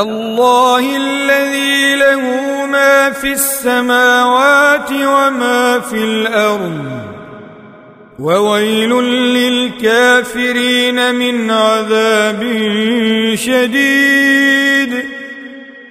الله الذي له ما في السماوات وما في الأرض وويل للكافرين من عذاب شديد.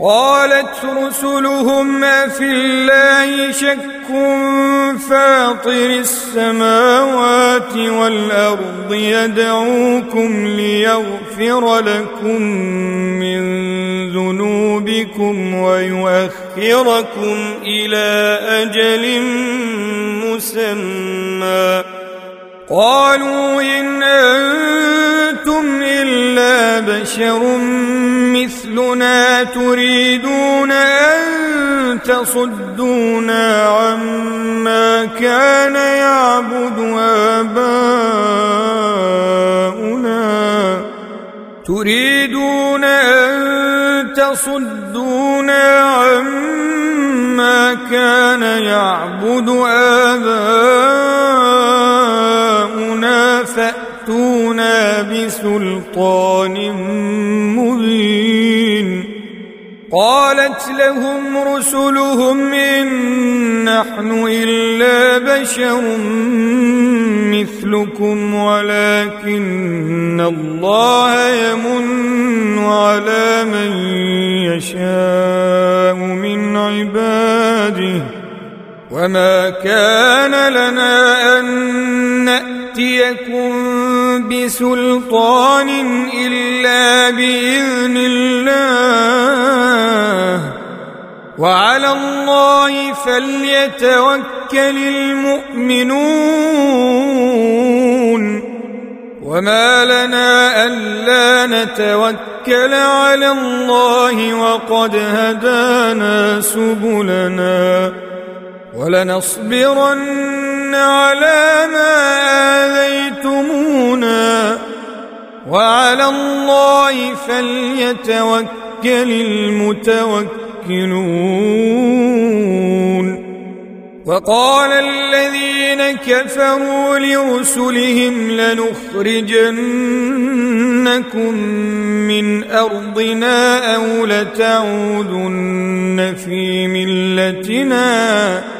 قالت رسلهم أفي الله شك فاطر السماوات والأرض يدعوكم ليغفر لكم من ذنوبكم ويؤخركم إلى أجل مسمى قالوا إن أنتم بشر مثلنا تريدون أن تصدونا عما كان يعبد آباؤنا تريدون أن تصدونا عما كان يعبد آباؤنا فأتونا بسلطان مبين. قالت لهم رسلهم إن نحن إلا بشر مثلكم ولكن الله يمن على من يشاء من عباده. وما كان لنا أن نأتيكم بسلطان إلا بإذن الله. وعلى الله فليتوكل المؤمنون. وما لنا ألا نتوكل على الله وقد هدانا سبلنا. ولنصبرن على ما آذيتمونا وعلى الله فليتوكل المتوكل يوقنون وقال الذين كفروا لرسلهم لنخرجنكم من أرضنا أو لتعودن في ملتنا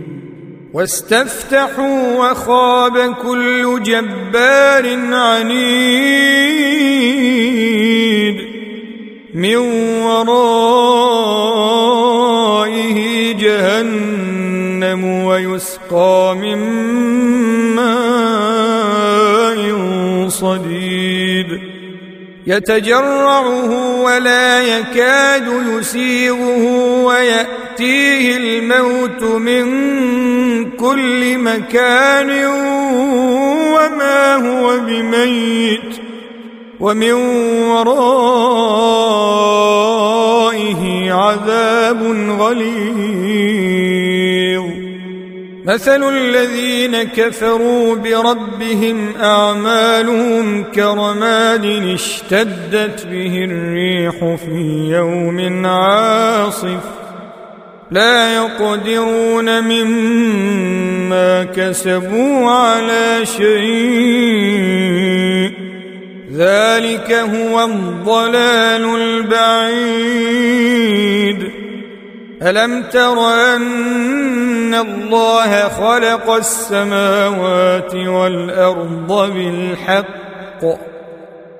واستفتحوا وخاب كل جبار عنيد من ورائه جهنم ويسقى من ماء صديد. يتجرعه ولا يكاد يسيغه وياتيه الموت من كل مكان وما هو بميت ومن ورائه عذاب غليظ. مثل الذين كفروا بربهم أعمالهم كرماد اشتدت به الريح في يوم عاصف. لا يقدرون مما كسبوا على شيء. ذلك هو الضلال البعيد. ألم تر أن الله خلق السماوات والأرض بالحق؟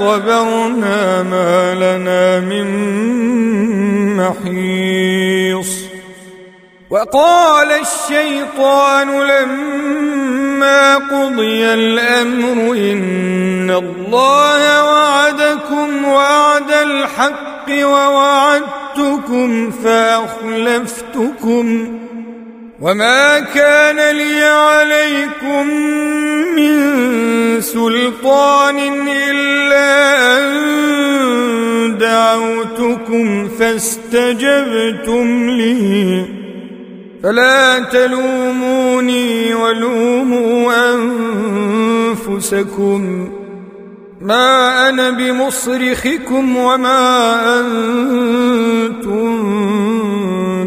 صبرنا ما لنا من محيص. وقال الشيطان لما قضي الأمر إن الله وعدكم وعد الحق ووعدتكم فأخلفتكم وما كان لي عليكم من سلطان إلا دعوتكم فاستجبتم لي. فلا تلوموني ولوموا أنفسكم. ما أنا بمصرخكم وما أنتم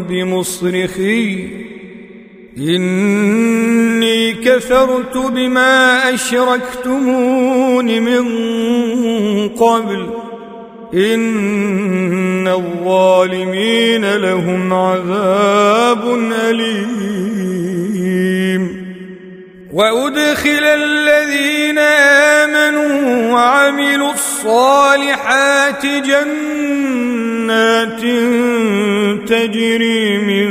بمصرخي. إني كفرت بما أشركتمون من قبل. إن الظالمين لهم عذاب أليم. وأدخل الذين آمنوا وعملوا الصالحات جنات تجري من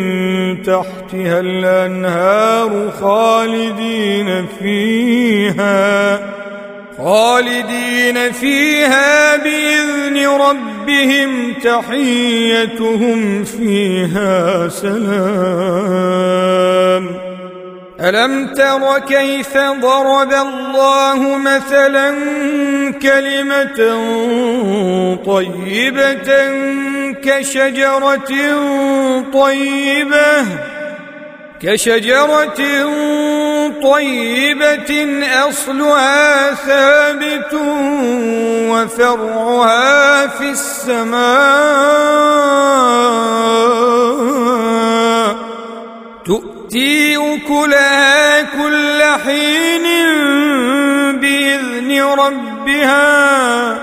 تحتها الأنهار خالدين فيها. خالدين فيها بإذن ربهم تحيتهم فيها سلام. ألم تر كيف ضرب الله مثلا كلمة طيبة كشجرة طيبة كشجرة طيبة أصلها ثابت وفرعها في السماء. تؤتي أكلها كل حين بإذن ربها.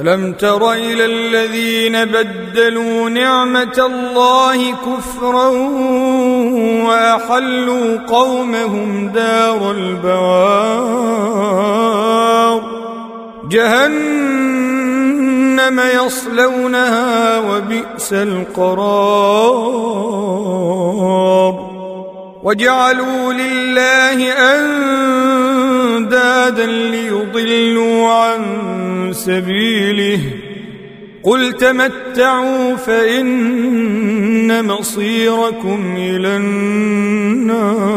ألم تر إلى الذين بدلوا نعمة الله كفرا وأحلوا قومهم دار البوار؟ جهنم يصلونها وبئس القرار. وجعلوا لله أندادا ليضلوا عن سبيله. قل تمتعوا فإن مصيركم إلى النار.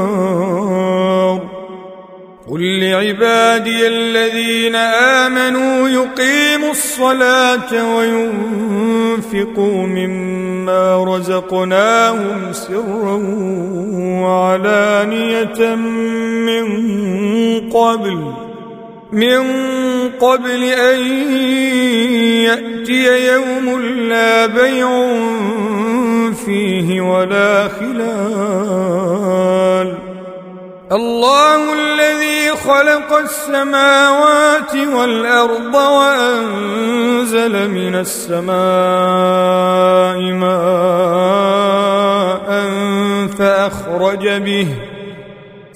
قل لعبادي الذين آمنوا يقيموا الصلاة وينفقوا مما رزقناهم سرا وعلانية من قبل. من قبل أن يأتي يوم لا بيع فيه ولا خلال. الله الذي خلق السماوات والأرض وأنزل من السماء ماء فأخرج به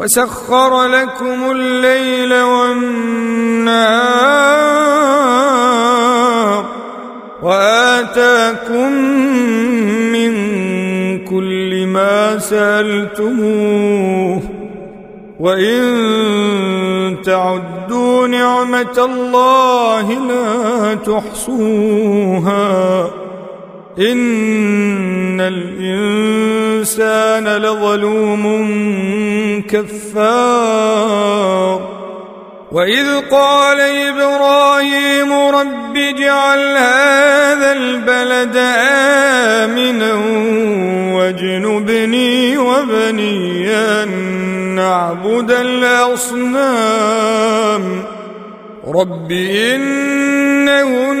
وسخر لكم الليل والنهار وآتاكم من كل ما سألتموه وإن تعدوا نعمة الله لا تحصوها إن الإنسان لظلوم كفار. وإذ قال إبراهيم رب اجعل هذا البلد آمنا واجنبني وبني أن نعبد الأصنام. رب إنهن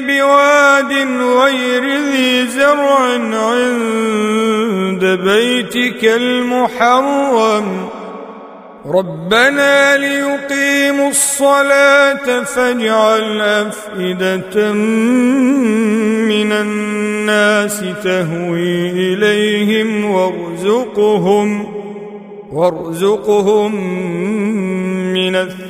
بواد غير ذي زرع عند بيتك المحرم. ربنا ليقيموا الصلاة فاجعل أفئدة من الناس تهوي إليهم وارزقهم وارزقهم من الثمرات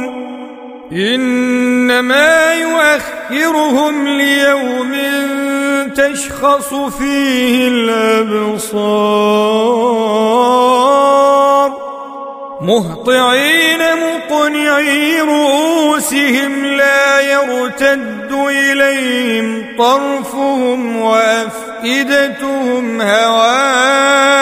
إنما يؤخرهم ليوم تشخص فيه الأبصار. مهطعين مقنعي رؤوسهم لا يرتد إليهم طرفهم وأفئدتهم هواء.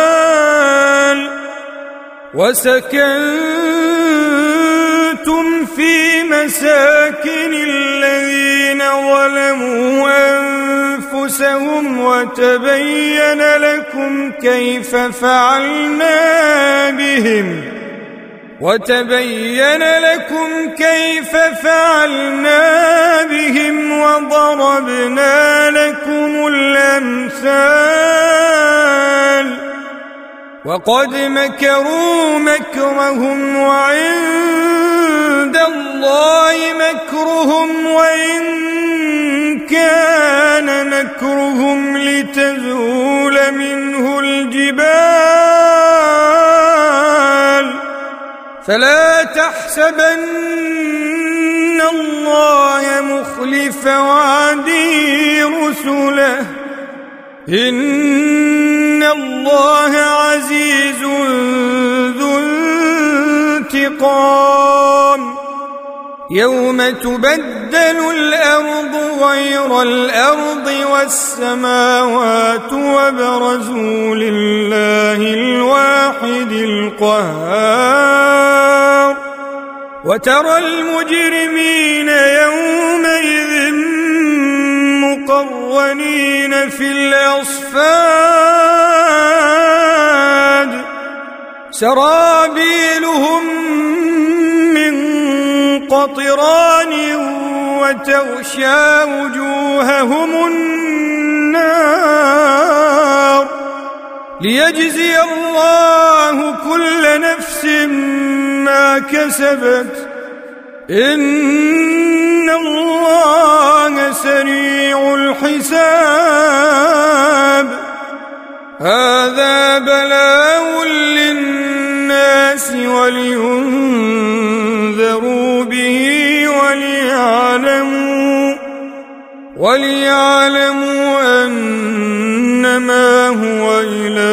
وسكنتم في مساكن الذين ظلموا أنفسهم وتبين لكم كيف فعلنا بهم وتبين لكم كيف فعلنا بهم وضربنا لكم الأمثال وقد مكروا مكرهم وعند الله مكرهم وإن كان مكرهم لتزول منه الجبال فلا تحسبن الله مخلف وعدي رسله إن الله عزيز ذو انتقام يوم تبدل الأرض غير الأرض والسماوات وبرزوا لله الواحد القهار وترى المجرمين يومئذ مقرنين في الأصفاد. سرابيلهم قطران وتغشى وجوههم النار. ليجزي الله كل نفس ما كسبت. إن الله سريع الحساب هذا بلاء للناس ولينذروا وليعلموا وليعلموا أنما هو إله